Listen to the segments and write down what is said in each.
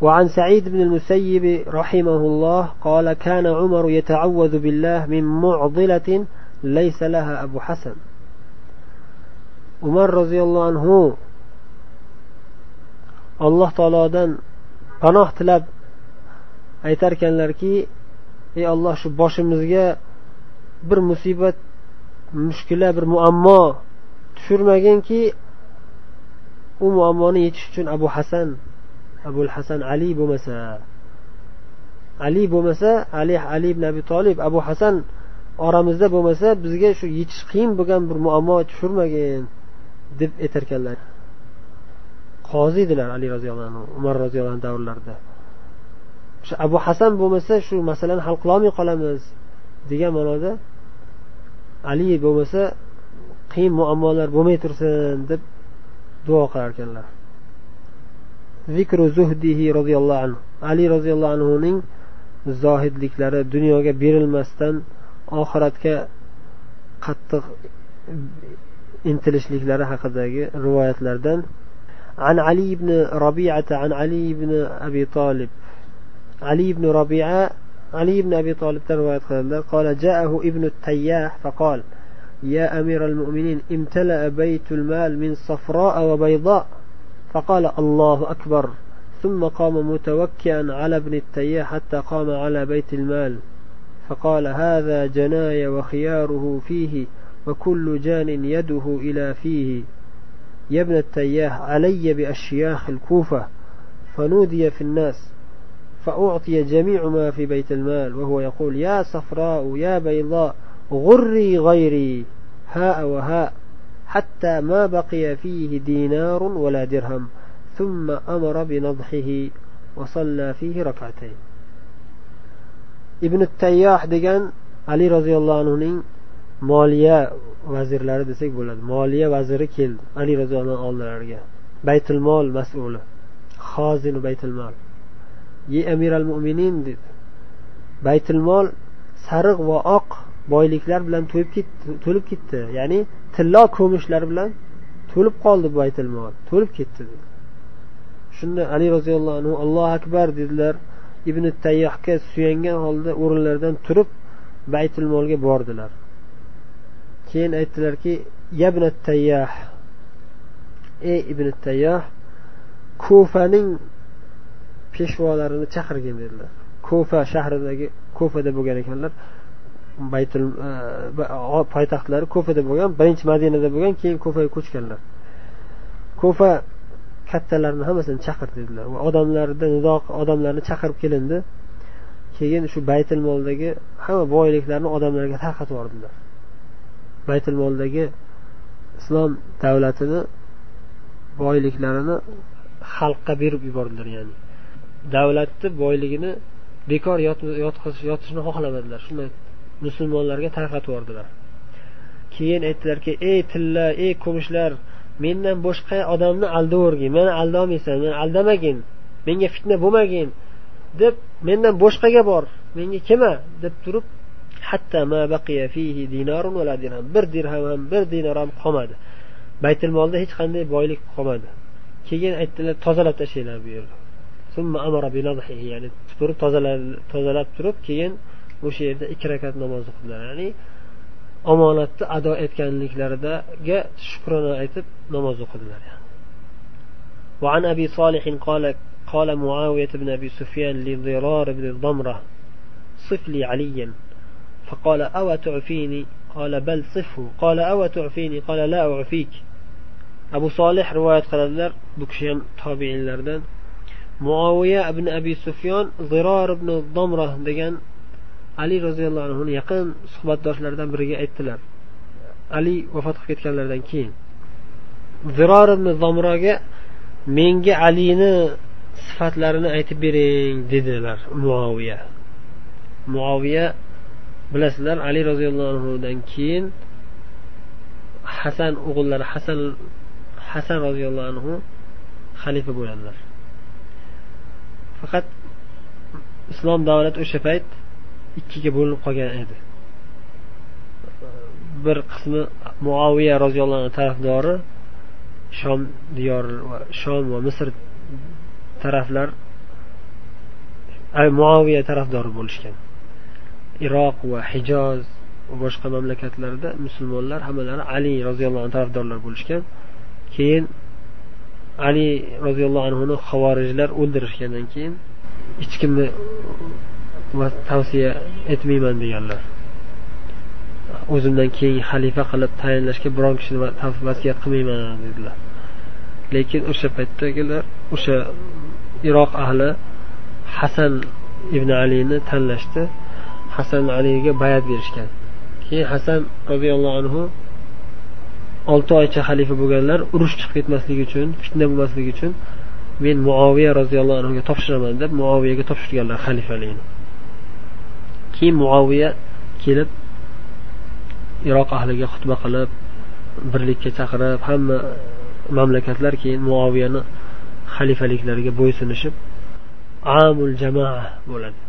وعن سعيد بن المسيب رحمه الله قال كان عمر يتعوذ بالله من معضلة ليس لها أبو حسن عمر رضي الله عنه alloh taolodan panoh tilab aytarkanlarki ey olloh shu boshimizga bir musibat mushkula bir muammo tushirmaginki u muammoni yechish uchun abu hasan abul hasan ali bo'lmasa ali bo'lmasa ali ali ibn abi tolib abu hasan oramizda bo'lmasa bizga shu yechish qiyin bo'lgan bir muammo tushirmagin deb aytarkanlar. Qozi edilar ali roziyallohu anhu umar roziyallohu anhu davrlarida. O'sha abu hasan bo'lmasa shu masalani hal qilolmay qolamiz degan ma'noda ali bo'lmasa qiyin muammolar bo'lmay tursin deb duo qilar ekanlar zikru zuhdihi roziyallohu anhu ali roziyallohu anhuning zohidliklari dunyoga berilmasdan oxiratga qattiq intilishliklari haqidagi rivoyatlardan عن علي بن ربيعة عن علي بن أبي طالب علي بن ربيعة علي بن أبي طالب رواية قال جاءه ابن التياح فقال يا أمير المؤمنين امتلأ بيت المال من صفراء وبيضاء فقال الله أكبر. ثم قام متوكئا على ابن التياح حتى قام على بيت المال. فقال هذا جناي وخياره فيه وكل جان يده إلى فيه. يا ابن التياح علي بأشياخ الكوفة. فنودي في الناس فأعطي جميع ما في بيت المال وهو يقول يا صفراء يا بيضاء غري غيري هاء وهاء. حتى ما بقي فيه دينار ولا درهم ثم أمر بنضحه وصلى فيه ركعتين ابن التياح degan ali roziyallohu anhuning moliya vazirlari desak bo'ladi moliya vaziri keldi ali roziyallohu anhu oldilariga baytul mol mas'uli hozinu baytul mol ye amir al mo'minin dedi baytul mol sariq va oq boyliklar bilan to'lib ketdi to'lib ketdi. Ya'ni tillo ko'mishlar bilan to'lib qoldi bu mol to'lib ketdi dedi. Shunda ali roziyallohu anhu allohu akbar dedilar. Ibn tayyohga suyangan holda o'rinlaridan turib baytul molga bordilar. Keyin aytdilarki yabna tayyoh ey ibn tayyoh kufaning peshvolarini chaqirgin dedilar. Kufa shahridagi kufada bo'lgan ekanlar baytul e, poytaxtlari kofada bo'lgan birinchi madinada bo'lgan keyin kofaga ko'chganlar. Kofa kattalarni hammasini chaqir dedilar. Va odamlarni nido odamlarni chaqirib kelindi. Keyin shu baytul moldagi hamma boyliklarni odamlarga tarqatib yubordilar. Baytul moldagi islom davlatini boyliklarini xalqqa berib yubordilar ya'ni. Davlatni boyligini bekor yotishni xohlamadilar. Shunday musulmonlarga tarqatib yubordilar. Keyin aytdilarki ey tilla ey kumushlar mendan boshqa odamni aldavergin meni aldolmaysan meni aldamagin menga fitna bo'lmagin deb mendan boshqaga bor menga kelma deb turib bir dirham ham bir dinar ham qolmadi. Baytil molda hech qanday boylik qolmadi. Keyin aytdilar tozalab tashlanglar bu yerni ya'ni tupurib tozalab turib keyin o'sha yerda ikki rakat namoz o'qidilar ya'ni omonatni ado etganliklaridaga shukrona aytib namoz o'qidilar وعن أبي صالح قال قال معاوية بن أبي سفيان لضرار بن الضمره صف لي عليا فقال أو تعفيني قال بل صفه قال أو تعفيني قال لا أعفيك أبو صالح رواية خلدر بكشين تابعين لردن معاوية بن أبي سفيان ضرار بن الضمره دجان ali roziyallohu anhuni yaqin suhbatdoshlaridan biriga aytdilar. Ali vafot qilib ketganlaridan keyin ziror ibn zomroga menga alini sifatlarini aytib bering dedilar muoviya muoviya bilasizlar ali roziyallohu anhudan keyin hasan o'g'illari hasan hasan roziyallohu anhu xalifa bo'ladilar. Faqat islom davlati o'sha payt ikkiga bo'linib qolgan edi. Bir qismi muaviya roziyallohu anhu tarafdori shom diyor va shom va misr taraflar muoviya tarafdori bo'lishgan. Iroq va hijoz va boshqa mamlakatlarda musulmonlar hammalari ali roziyallohu anhu tarafdorlar bo'lishgan. Keyin ali roziyallohu anhuni havorijlar o'ldirishgandan keyin hech kimni tavsiya etmayman deganlar. O'zimdan keyin xalifa qilib tayinlashga biron kishini vasiyat qilmayman dedilar. Lekin o'sha paytdagilar o'sha iroq ahli hasan ibn alini tanlashdi. Hasan aliga bayat berishgan. Keyin hasan roziyallohu anhu olti oycha xalifa bo'lganlar urush chiqib ketmasligi uchun fitna bo'lmasligi uchun men muoviya roziyallohu anhuga topshiraman deb muoviyaga topshirganlar xalifalikni keyin muaviya kelib iroq ahliga xutba qilib birlikka chaqirib hamma mamlakatlar keyin muoviyani xalifaliklariga bo'ysunishib amul jamoa bo'ladi.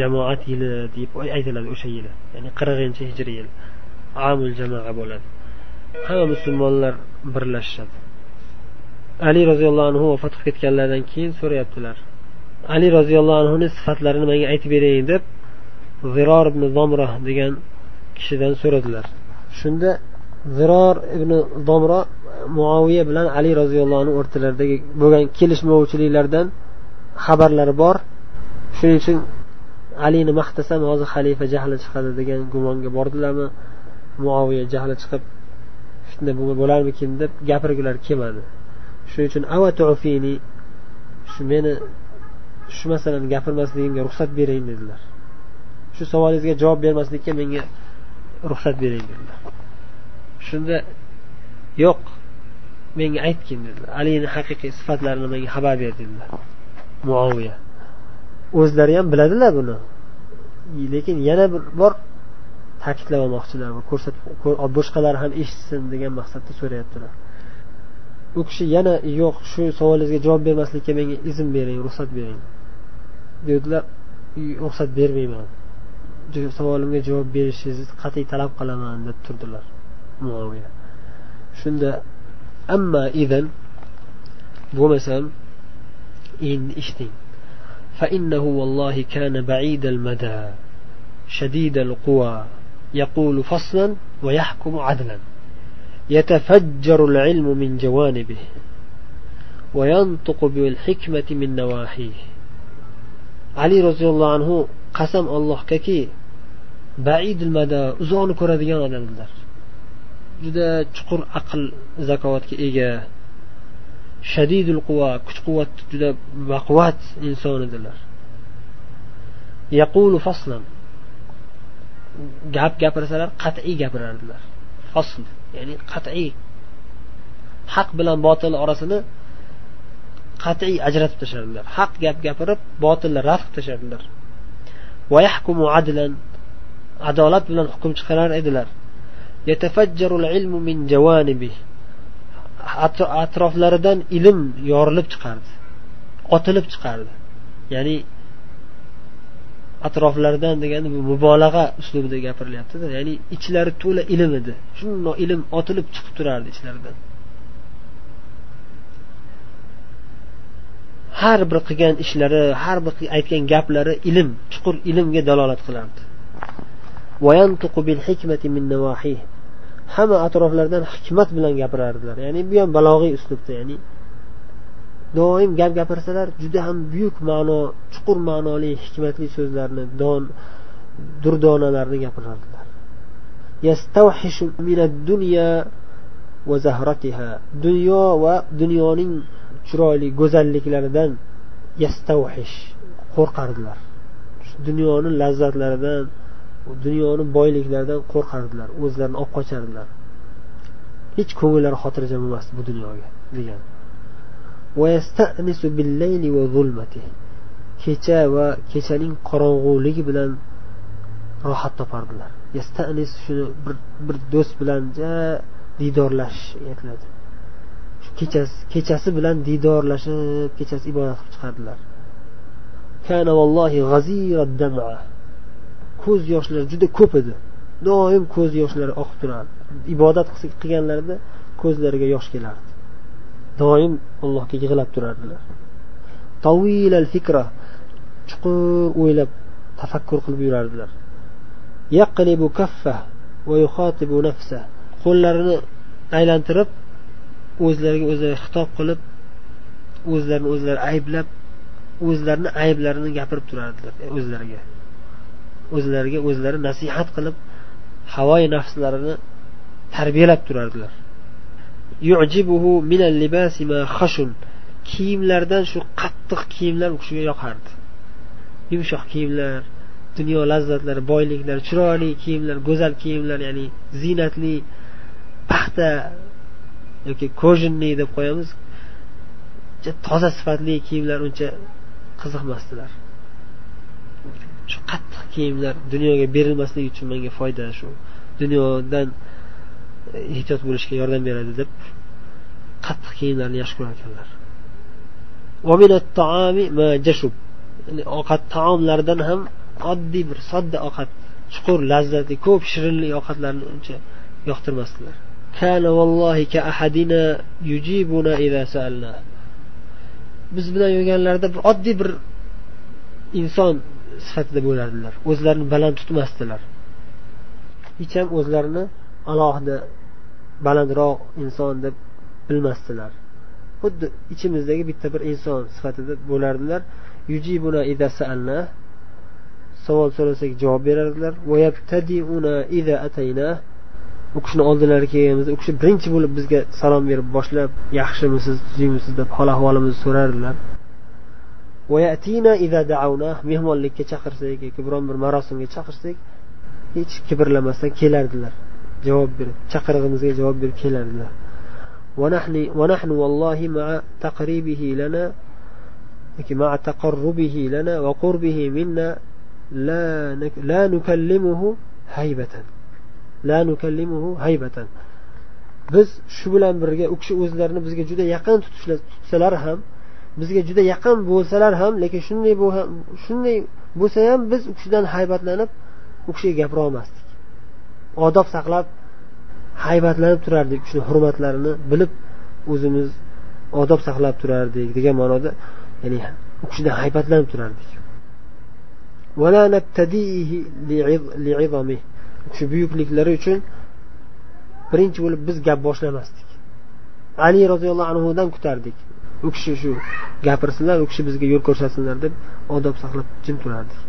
Jamoat yili deb aytiladi o'sha yili ya'ni qirqinchi hijriy yil amul jamoa bo'ladi. Hamma musulmonlar birlashishadi. Ali roziyallohu anhu vafot qilib ketganlaridan keyin so'rayaptilar. Ali roziyallohu anhuni sifatlarini menga aytib bering deb ziror ibn zomra degan kishidan so'radilar. Shunda ziror ibn zomro muoviya bilan ali roziyallohu anhu o'rtalaridagi bo'lgan kelishmovchiliklardan xabarlari bor. Shuning uchun alini maqtasam hozir xalifa jahli chiqadi degan gumonga bordilarmi? Muoviya jahli chiqib fitna bo'larmikin? deb gapirgilari kelmadi. Shuning uchun avatufini shu meni shu masalani gapirmasligimga ruxsat bering dedilar. Shu savolingizga javob bermaslikka menga ruxsat bering dedilar. Shunda yo'q menga aytgin dedilar. Alini haqiqiy sifatlarini menga xabar ber dedilar. Muoviya o'zlari ham biladilar buni. Lekin yana bir bor ta'kidlab olmoqchilar ko'rsatib boshqalar ham eshitsin degan maqsadda so'rayaptilar. U kishi yana yo'q shu savolingizga javob bermaslikka menga izn bering ruxsat bering dedilar. Ruxsat bermayman. savolimga javob berishingizni qat'iy talab qilaman deb turdilar muoviya shunda amma idan bo'lmasam endi eshiting فإنه والله كان بعيد المدى شديد القوى يقول فصلا ويحكم عدلا يتفجر العلم من جوانبه وينطق بالحكمة من نواحيه علي رضي الله عنه قسم الله ككي baidil mada uzoqni ko'radigan odamlar juda chuqur aql zakovatga ega shadidul quva kuch quvvat juda baquvvat inson edilar. Yaqulu faslan. Gap gapirsalar qat'iy gapirardilar fasl ya'ni qat'iy. Haq bilan botil orasini qat'iy ajratib tashladilar. Haq gap gapirib botilni rad qilib tashladilar. Adolat bilan hukm chiqarar edilar. Atroflaridan ilm yorilib chiqardi. Otilib chiqardi. Ya'ni atroflaridan degani bu mubolag'a uslubida gapirilyaptida. Ya'ni ichlari to'la ilm edi. Shundoq ilm otilib chiqib turardi ichlaridan. Har bir qilgan ishlari har bir aytgan gaplari ilm chuqur ilmga dalolat qilardi. Hamma atroflaridan hikmat bilan gapirardilar. Ya'ni bu ham balog'iy uslubda ya'ni doim gap gapirsalar juda ham buyuk ma'no chuqur ma'noli hikmatli so'zlarni don durdonalarni gapirardilar. dunyo va dunyoning chiroyli go'zalliklaridan yastavhish qo'rqardilar. Dunyoni lazzatlaridan dunyoni boyliklaridan qo'rqardilar o'zlarini olib qochardilar hech ko'ngillari xotirjam emasdi bu dunyoga degan. Kecha va kechaning qorong'uligi bilan rohat topardilar. Yastanis shuni bir bir do'st bilan diydorlashish aytiladi. Kechasi kechasi bilan diydorlashib kechasi ibodat qilib chiqardilar. Ko'z yoshlari juda ko'p edi. Doim ko'z yoshlari oqib turardi. Ibodat qilganlarida ko'zlariga yosh kelardi. Doim allohga yig'lab turardilar. Fikra chuqur o'ylab tafakkur qilib yurardilar. Yaqlibu kaffa va yuxotibu nafsa qo'llarini aylantirib o'zlariga o'zlari xitob qilib o'zlarini o'zlari ayblab o'zlarini ayblarini gapirib turardilar e, o'zlariga. O'zlariga o'zlari nasihat qilib havoyi nafslarini tarbiyalab turardilar. Kiyimlardan shu qattiq kiyimlar u kishiga yoqardi. Yumshoq kiyimlar dunyo lazzatlari boyliklar chiroyli kiyimlar go'zal kiyimlar ya'ni ziynatli paxta yoki kojinniy deb qo'yamiz. Toza sifatli kiyimlar uncha qiziqmasdilar. Shu qattiq kiyimlar dunyoga berilmasligi uchun menga foyda shu dunyodan e, ehtiyot bo'lishga yordam beradi deb qattiq kiyimlarni yaxshi ko'rar ekanlar. Ovqat taomlardan ham oddiy bir sodda ovqat chuqur lazzatli ko'p shirinli ovqatlarni uncha yoqtirmasdilar. Biz bilan yurganlarida bir oddiy bir inson sifatida bo'lardilar. O'zlarini baland tutmasdilar. Hech ham o'zlarini alohida balandroq inson deb bilmasdilar. Xuddi ichimizdagi bitta bir inson sifatida bo'lardilar. Savol so'rasak javob berardilar. U kishini oldilariga kelganimizda u kishi birinchi bo'lib bizga salom berib boshlab yaxshimisiz tuzukmisiz deb hol ahvolimizni so'rardilar. mehmonlikka chaqirsak yoki biron bir marosimga chaqirsak hech kibrlamasdan kelardilar javob berib chaqirig'imizga javob berib kelardilar ونحن والله مع تقريبه لنا مع تقربه لنا وقربه منا لا لا نكلمه هيبة لا نكلمه هيبة biz shu bilan birga u kishi o'zlarini bizga juda yaqin tutsalar ham bizga juda yaqin bo'lsalar ham lekin shunday shunday bo'lsa ham biz u kishidan haybatlanib u kishiga gapirolmasdik. Odob saqlab haybatlanib turardik u kishini hurmatlarini bilib o'zimiz odob saqlab turardik degan ma'noda ya'ni u kishidan haybatlanib turardik. Shu buyukliklari uchun birinchi bo'lib biz gap boshlamasdik. Ali roziyallohu anhudan kutardik. U kishi shu gapirsinlar u kishi bizga yo'l ko'rsatsinlar deb odob saqlab jim turardik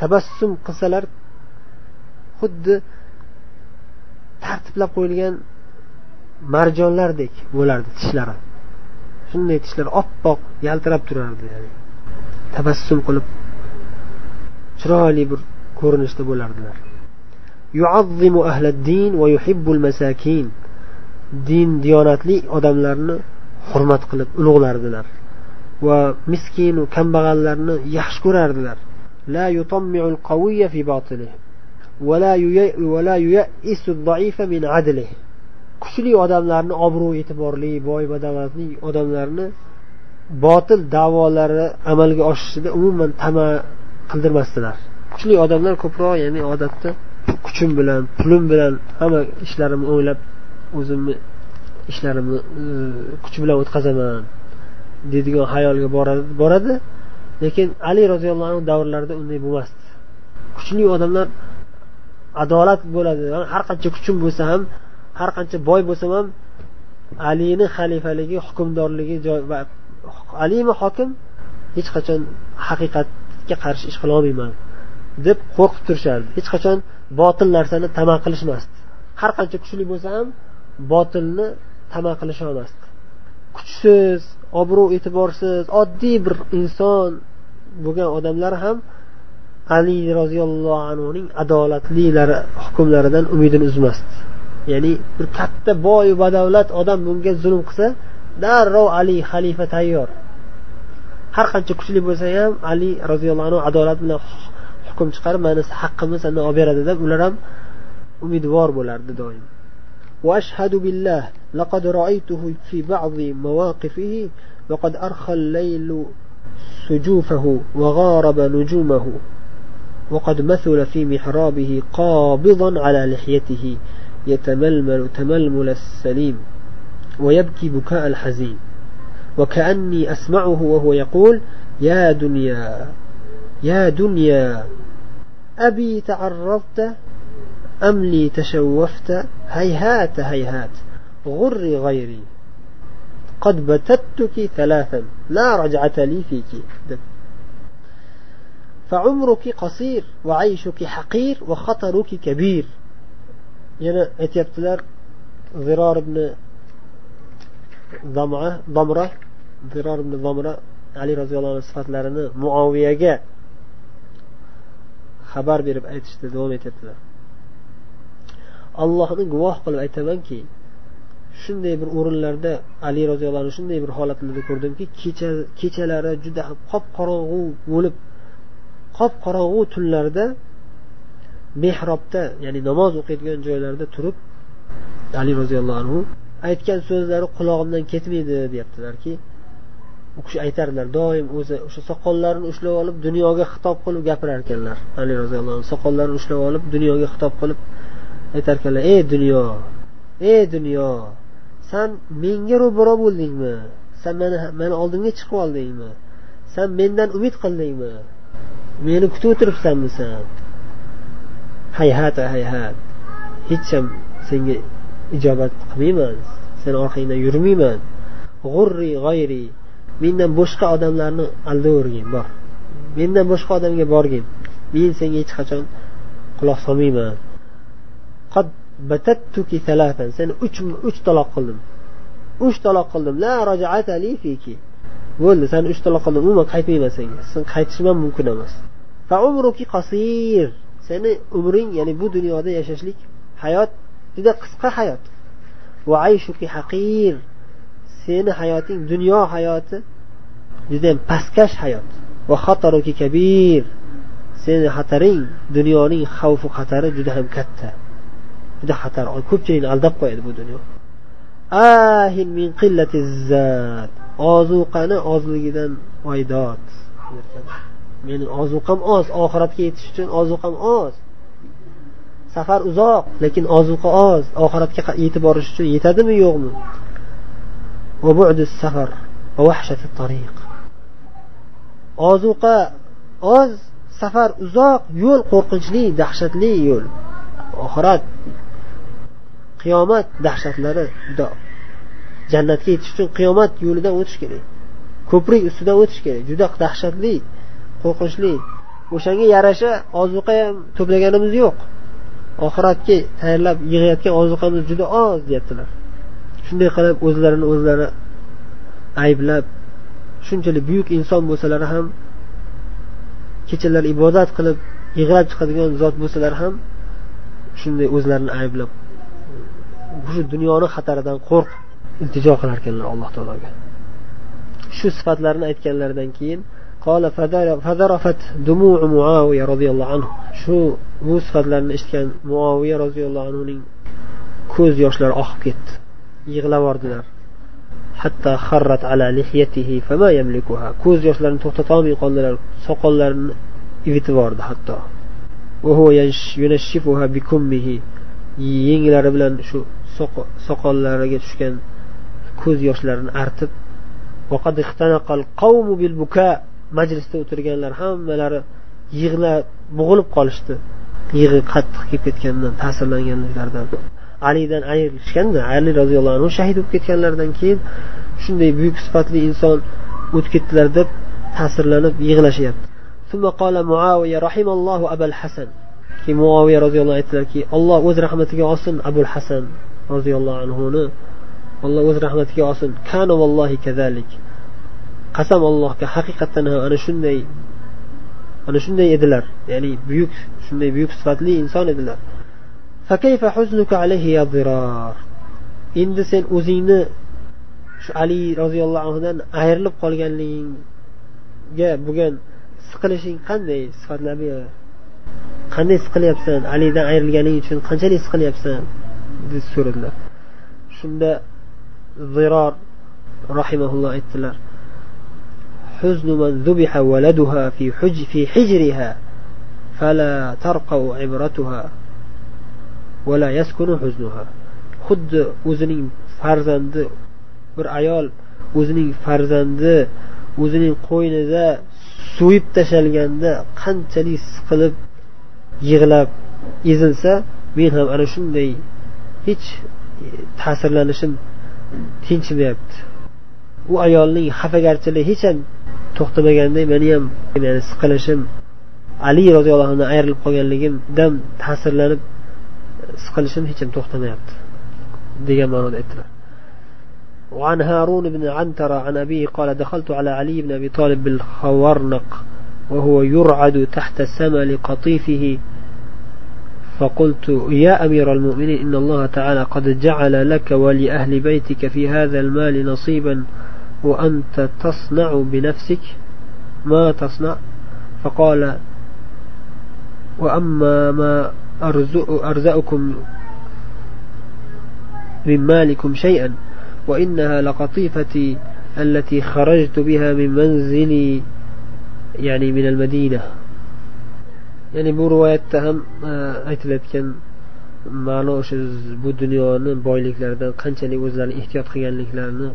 tabassum qilsalar xuddi tartiblab qo'yilgan marjonlardek bo'lardi tishlari. Shunday tishlar oppoq yaltirab turardi yani tabassum qilib chiroyli bir ko'rinishda bo'lardilar. yuazzimu ahliddin va yuhibbul masakin. Din diyonatli odamlarni hurmat qilib ulug'lardilar va القوي في kambag'allarni yaxshi ko'rardilar. La yutommiul الضعيف fi batilihi kuchli odamlarni obro' e'tiborli boy badavlatli odamlarni botil davolari amalga oshishida umuman tama qildirmasdilar. Kuchli odamlar ko'proq ya'ni odatda kuchim bilan pulim bilan hamma ishlarimni o'ylab o'zimni ishlarimni e, kuch bilan o'tkazaman deydigan xayolga boradi boradi. Lekin ali roziyallohu anhu davrlarida unday bo'lmasdi. Kuchli odamlar adolat bo'ladi. Har qancha kuchim bo'lsa ham har qancha boy bo'lsam ham alini xalifaligi hukmdorligi alimi hokim hech qachon haqiqatga qarshi ish qilolmayman deb qo'rqib turishardi. Hech qachon botil narsani tama qilishmasdi. Har qancha kuchli bo'lsa ham botilni tama qilisholmasdi kuchsiz obro' e'tiborsiz oddiy bir inson bo'lgan odamlar ham ali roziyallohu anhuning adolatlilari hukmlaridan umidini uzmasdi. Ya'ni bir katta boyu badavlat odam bunga zulm qilsa darrov ali xalifa tayyor. Har qancha kuchli bo'lsa ham ali roziyallohu anhu adolat bilan hukm chiqarib mana haqqimni sandan olib beradi deb ular ham umidvor bo'lardi doim وأشهد بالله لقد رأيته في بعض مواقفه وقد أرخى الليل سجوفه وغارب نجومه وقد مثل في محرابه قابضا على لحيته يتململ تململ السليم ويبكي بكاء الحزين. وكأني أسمعه وهو يقول يا دنيا يا دنيا أبي تعرضت أم لي تشوفت؟ هيهات هيهات. غري غيري. قد بتتك ثلاثا. لا رجعة لي فيك. فعمرك قصير وعيشك حقير وخطرك كبير. ينا اتيبتلر ضرار ابن ضمرة ضمرة ضرار ابن ضمرة. علي رضي الله عنه صفات لرنا معاوية xabar berib aytishda davom etyaptilar. Allohni guvoh qilib aytamanki shunday bir o'rinlarda ali roziyallohu anhu shunday bir holatlarni ko'rdimki kecha kechalari juda qop qorong'u bo'lib qop qorong'u tunlarda mehrobda ya'ni namoz o'qiydigan joylarda turib ali roziyallohu anhu aytgan so'zlari qulog'imdan ketmaydi deyaptilarki u kishi aytardilar doim o'zi o'sha soqollarini ushlab olib dunyoga xitob qilib gapirar ekanlar. Ali roziyallohu anhu soqollarini ushlab olib dunyoga xitob qilib aytar ekanlar ey dunyo ey dunyo san menga ro'baro bo'ldingmi? San mani mani oldimga chiqib oldingmi? San mendan umid qildingmi? Meni kutib o'tiribsanmi san? Hayhat hayhat hech ham senga ijobat qilmayman seni orqangdan yurmayman. G'urri g'ayri mendan boshqa odamlarni aldayvergin bor. Mendan boshqa odamga borgin. Men senga hech qachon quloq solmayman. Seni uch uch taloq qildim. Uch taloq qildim. La rojaatali fiki. Bo'ldi sani uch taloq qildim umuman qaytmayman senga. Sen qaytishim ham mumkin emas. Qasir. Seni umring ya'ni bu dunyoda yashashlik hayot juda qisqa hayot. Haqir. Seni hayoting dunyo hayoti judayam pastkash hayot. Va xataruki kabir. Seni xataring dunyoning xavfu xatari juda ham katta. Juda xatar. Ko'pchilikni aldab qo'yadi bu dunyo. Ahin min qillati ozuqani ozligidan oydod meni ozuqam oz oxiratga yetish uchun ozuqam oz. Safar uzoq lekin ozuqa oz. Oxiratga yetib borish uchun yetadimi yo'qmi? Safar ozuqa oz safar uzoq yo'l qo'rqinchli dahshatli yo'l. Oxirat qiyomat dahshatlari juda jannatga yetish uchun qiyomat yo'lidan o'tish kerak. Ko'prik ustidan o'tish kerak juda dahshatli qo'rqinchli. O'shanga yarasha ozuqa ham to'plaganimiz yo'q. Oxiratga tayyorlab yig'ayotgan ozuqamiz juda oz deyaptilar. Shunday qilib o'zlarini o'zlari ayblab shunchalik buyuk inson bo'lsalar ham kechalar ibodat qilib yig'lab chiqadigan zot bo'lsalar ham shunday o'zlarini ayblab shu dunyoni xataridan qo'rqib iltijo qilar ekanlar alloh taologa. Shu sifatlarni aytganlaridan keyin anhu. Shu bu sifatlarni eshitgan muaviya roziyallohu anhuning ko'z yoshlari oqib ketdi. Yig'lab yubordilar. Hatto xarrat ala lihiyatihi fama yamlikuha ko'z yoshlarini to'xtatolmay qoldilar soqollarini ivitib yubordi hatto yenglari bilan shu soqollariga tushgan ko'z yoshlarini artib majlisda o'tirganlar hammalari yig'lab bo'g'ilib qolishdi yig'i qattiq kelib ketganidan ta'sirlanganliklaridan alidan ayrilishganda ali roziyallohu anhu shahid bo'lib ketganlaridan keyin shunday buyuk sifatli inson o'tib ketdilar deb ta'sirlanib yig'lashyapti. Keyin muoviya roziyallohu aytdilarki olloh o'z rahmatiga olsin abul hasan roziyallohu anhuni. Olloh o'z rahmatiga olsin. Kana vallohi kazalik qasam allohga haqiqatdan ham ana shunday ana shunday edilar. Ya'ni buyuk shunday buyuk sifatli inson edilar. endi sen o'zingni shu ali roziyallohu anhudan ayrilib qolganligingga bo'lgan siqilishing qanday sifatlar qanday siqilyapsan alidan ayrilganing uchun qanchalik siqilyapsan deb so'radilar shunda ziror rahimaulloh aytdilar حزن من ذبح ولدها في, حج في حجرها فلا ترقى عبرتها ولا يسكن حزنها xuddi o'zining farzandi bir ayol o'zining farzandi o'zining qo'ynida so'yib tashlanganda qanchalik siqilib yig'lab ezilsa men ham ana shunday hech ta'sirlanishim tinchimayapti. U ayolning xafagarchiligi hech ham to'xtamaganday meni ham ya'ni siqilishim ali roziyallohu anhudan ayrilib qolganligimdan ta'sirlanib siqilishim hech ham to'xtamayapti degan ma'noda aytdilar وعن هارون بن عنترة عن أبيه قال دخلت على علي بن أبي طالب بالخورنق وهو يرعد تحت سمل قطيفه. فقلت يا أمير المؤمنين إن الله تعالى قد جعل لك ولأهل بيتك في هذا المال نصيبا وأنت تصنع بنفسك. ما تصنع؟ فقال وأما ما أرزق أرزقكم من مالكم شيئا وإنها لقطيفتي التي خرجت بها من منزلي يعني من المدينة ya'ni bu rivoyatda ham aytilayotgan ma'no o'sha bu dunyoni boyliklaridan qanchalik o'zlari ehtiyot qilganliklarini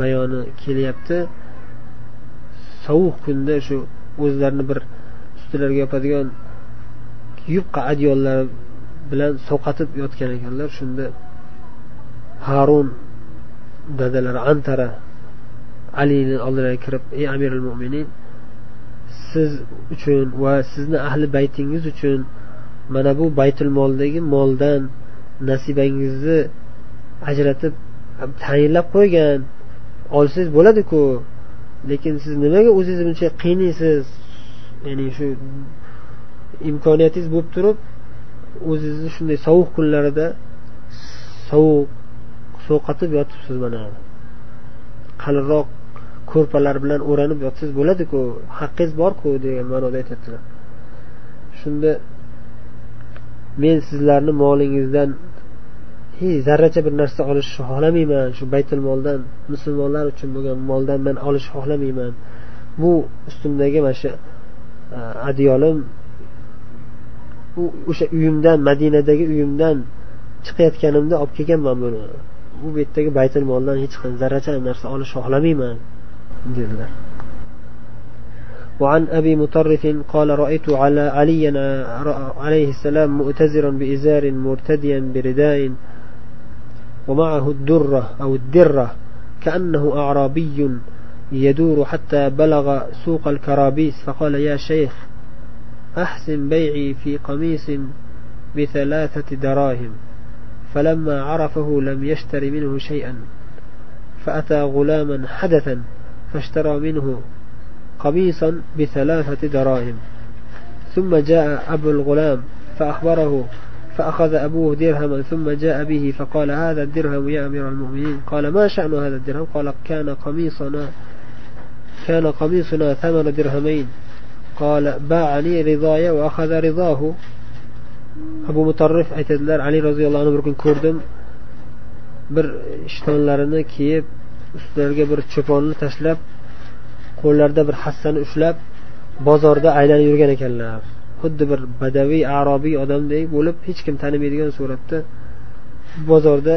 bayoni kelyapti sovuq kunda shu o'zlarini bir ustilariga yopadigan yupqa adyollar bilan sovqatib yotgan ekanlar. Shunda harun dadalari antara alini oldiga kirib ey amirul mo'minin siz uchun va sizni ahli baytingiz uchun mana bu baytul moldagi moldan nasibangizni ajratib tayinlab qo'ygan. Olsangiz bo'ladiku lekin siz nimaga o'zingizni buncha qiynaysiz ya'ni shu imkoniyatingiz bo'lib turib o'zingizni shunday sovuq kunlarida sovuq sovqatib yotibsiz mana. Qalinroq ko'rpalar bilan o'ranib yotsangiz bo'ladiku haqqingiz borku degan ma'noda aytyaptilar. Shunda men sizlarni molingizdan hech zarracha bir narsa olishni xohlamayman shu baytul moldan musulmonlar uchun bo'lgan moldan man olishni xohlamayman. Bu ustimdagi mana shu adyolim u o'sha uyimdan madinadagi uyimdan chiqayotganimda olib kelganman buni bu betdagi baytul moldan hech qanday zarracha narsa olishni xohlamayman dedilar وعن أبي مطرف قال رأيت على علي عليه السلام مؤتزرا بإزار مرتديا برداء ومعه الدرة أو الدرة كأنه أعرابي يدور حتى بلغ سوق الكرابيس فقال يا شيخ أحسن بيعي في قميص بثلاثة دراهم فلما عرفه لم يشتر منه شيئا فأتى غلاما حدثا فاشترى منه قميصا بثلاثة دراهم. ثم جاء أبو الغلام فأخبره فأخذ أبوه درهما ثم جاء به فقال هذا الدرهم يا أمير المؤمنين. قال ما شأن هذا الدرهم؟ قال كان قميصنا كان قميصنا ثمن درهمين. قال باعني رضاي وأخذ رضاه abu mutarrif aytadilar ali roziyallohu anhu bir kun ko'rdim bir ishtonlarini kiyib ustlariga bir cho'ponni tashlab qo'llarida bir hassani ushlab bozorda aylanib yurgan ekanlar xuddi bir badaviy arobiy odamdek bo'lib hech kim tanimaydigan suratda bozorda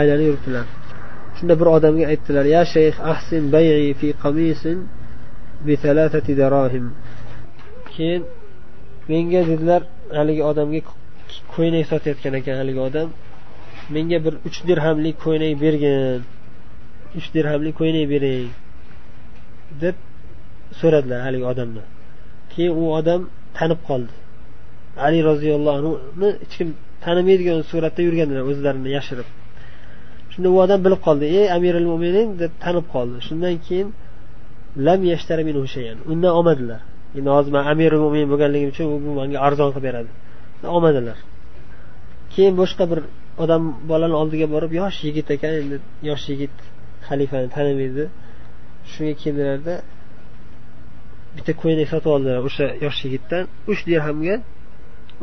aylanib yuribdilar shunda bir odamga aytdilar ya shayx ahsin bayi fi qamisin bi darahim keyin menga dedilar haligi odamga ko'ynak sotayotgan ekan haligi odam. Menga bir uch dirhamlik ko'ynak bergin uch dirhamlik ko'ynak bering deb so'radilar haligi odamdan keyin u odam tanib qoldi. Ali roziyallohu anhuni hech kim tanimaydigan suratda yurganlar o'zlarini yashirib. Shunda u odam bilib qoldi ey amiril mo'minin deb tanib qoldi. Shundan keyin lam yashtari minhu shayan. Undan olmadilar. Endi hozir man amiril mo'min bo'lganligim uchun u manga arzon qilib beradi. Olmadilar. Keyin boshqa bir odam bolani oldiga borib yosh yigit ekan endi yosh yigit xalifani tanimaydi. Shunga keldilarda bitta ko'ynak sotib oldilar o'sha yosh yigitdan. Uch dirhamga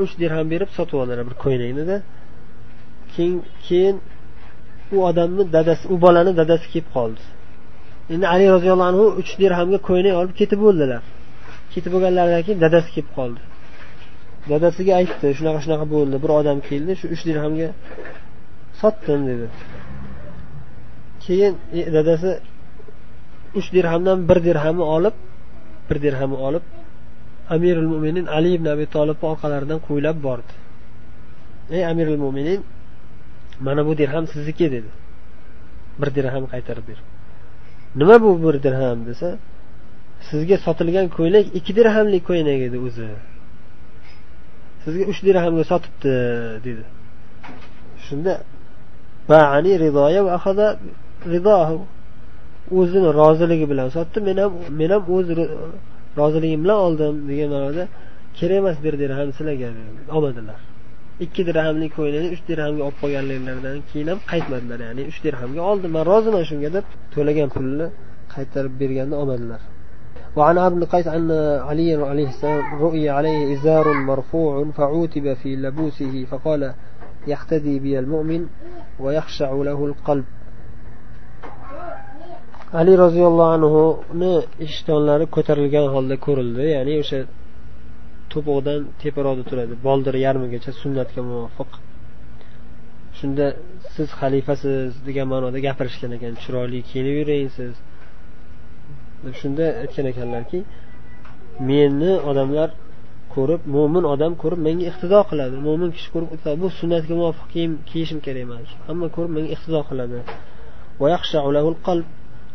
uch dirham berib sotib oldilar bir ko'ylaknida keyin keyin u odamni dadasi u bolani dadasi kelib qoldi. Endi ali roziyallohu anhu uch dirhamga ko'ylak olib ketib bo'ldilar. Ketib bo'lganlaridan keyin dadasi kelib qoldi. Dadasiga aytdi shunaqa shunaqa bo'ldi bir odam keldi shu uch dirhamga sotdim dedi. Keyin e, dadasi uch dirhamdan bir dirhamni olib bir dirhamni olib amirul mo'minin ali ibn abi tolibni orqalaridan qo'ylab bordi. Ey amirul mo'minin mana bu dirham sizniki dedi. Bir dirham qaytarib berdi nima bu bir dirham desa sizga sotilgan ko'ylak ikki dirhamlik ko'ylak edi o'zi. Sizga uch dirhamga sotibdi dedi. Shunda bani ridoya va ahada ridohu. O'zini roziligi bilan sotdi men ham men ham o'z roziligim bilan oldim degan ma'noda kerak emas bir dirham sizlarga olmadilar. ikki dirhamlik ko'ylakni uch dirhamga olib qolganliklaridan keyin ham qaytmadilar ya'ni uch dirhamga oldim man roziman shunga deb to'lagan pulni qaytarib berganda olmadilar وعن عبد القيس أن علي عليه السلام رؤي عليه إزار مرفوع فعوتب في لبوسه فقال يقتدي بي المؤمن ويخشع له القلب ali roziyallohu anhuni ishtonlari ko'tarilgan holda ko'rildi ya'ni o'sha to'pig'idan teparoqda turadi. Boldiri yarmigacha sunnatga muvofiq. Shunda siz xalifasiz degan ma'noda gapirishgan ekan. Chiroyli kiyinib yuring siz shunda aytgan ekanlarki meni odamlar ko'rib mo'min odam ko'rib menga iqtido qiladi. Mo'min kishi ko'rib bu sunnatga muvofiq kiyim kiyishim kerak emas. Hamma ko'rib menga iqtido qiladi.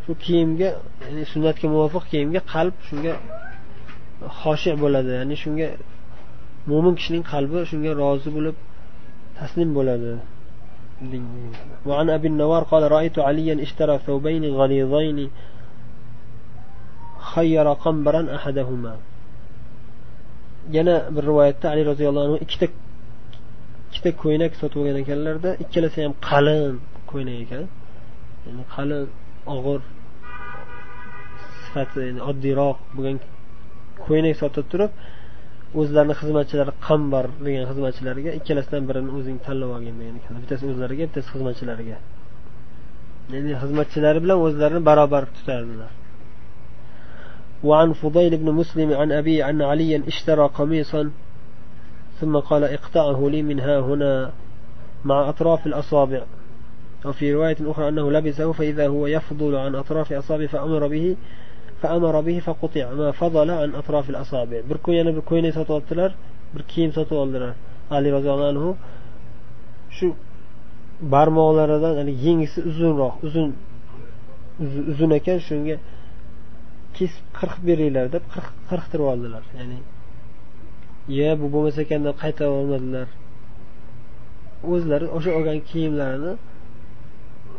Shu kiyimga ya'ni sunnatga muvofiq kiyimga qalb shunga xoshi bo'ladi ya'ni shunga mo'min kishining qalbi shunga rozi bo'lib taslim bo'ladi وعن أبي النوار قال رأيت عليا اشترى ثوبين غليظين خير قنبرا أحدهما yana bir rivoyatda ali roziyallohu anhu ikkita ikkita ko'ylak sotib olgan ekanlarda ikkalasi ham qalin ko'ylak ekan ya'ni qalin og'ir sifati oddiyroq bo'lgan ko'ylak sotib turib o'zlarini xizmatchilari qambar degan xizmatchilariga ikkalasidan birini o'zing tanlab olgin degan ekan bittasi o'zlariga bittasi xizmatchilariga ya'ni xizmatchilari bilan o'zlarini barobar tutardilar وعن فضيل بن مسلم عن أبي أن عليا اشترى قميصا ثم قال اقطعه لي من ها هنا مع أطراف الأصابع وفي رواية أخرى أنه لبسه فإذا هو يفضل عن أطراف أصابعه فأمر به فأمر به فقطع ما فضل عن أطراف الأصابع بركو يعني بركو يعني سطوالتلر بركيم سطوالتلر علي رضي الله عنه شو barmoqlaridan yengisi uzunroq uzun uzun ekan shunga kesib qirqib beringlar deb qirqtirib oldilar ya'ni ye bu bo'lmas ekan deb qaytarib olmadilar o'zlari o'sha olgan kiyimlarini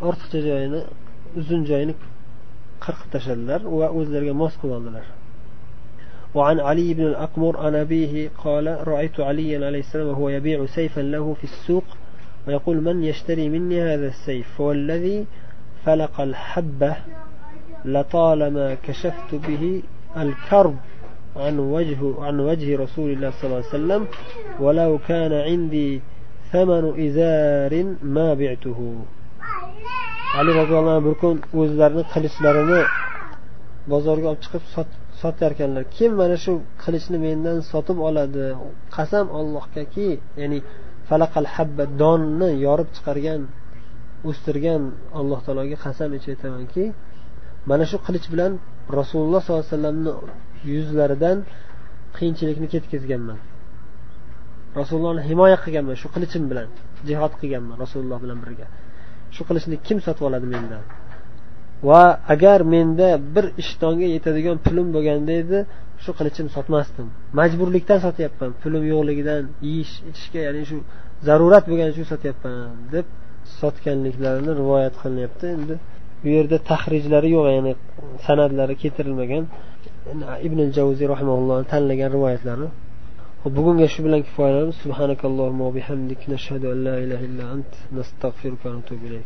ortiqcha joyini uzun joyini qirqib tashladilar va o'zlariga mos qilib oldilar وعن علي بن الأقمر عن أبيه قال رأيت عليا عليه السلام وهو يبيع سيفا له في السوق ويقول من يشتري مني هذا السيف فوالذي فلق الحبة لطالما كشفت به الكرب عن وجه عن وجه رسول الله صلى الله عليه وسلم ولو كان عندي ثمن إزار ما بعته ali roziyallohu anhu bir kun o'zlarini qilichlarini bozorga olib chiqib sotarkanlar kim mana shu qilichni mendan sotib oladi? Qasam ollohgaki ya'ni falaqal habba donni yorib chiqargan o'stirgan alloh taologa qasam ichib aytamanki mana shu qilich bilan rasululloh sollallohu alayhi vasallamni yuzlaridan qiyinchilikni ketkazganman. Rasulullohni himoya qilganman shu qilichim bilan jihod qilganman rasululloh bilan birga. Shu qilichni kim sotib oladi mendan? Va agar menda bir ishtonga yetadigan pulim bo'lganda edi shu qilichimni sotmasdim. Majburlikdan sotyapman. Pulim yo'qligidan yeyish ichishga ya'ni shu zarurat bo'lgani uchun sotyapman deb sotganliklarini rivoyat qilinyapti. Endi bu yerda tahrijlari yo'q ya'ni san'atlari keltirilmagan. Ibn javziy rahimaullohni tanlagan rivoyatlari. وبقونك شبلان كفاية سبحانك اللهم وبحمدك. نشهد أن لا إله إلا أنت. نستغفرك ونتوب إليك.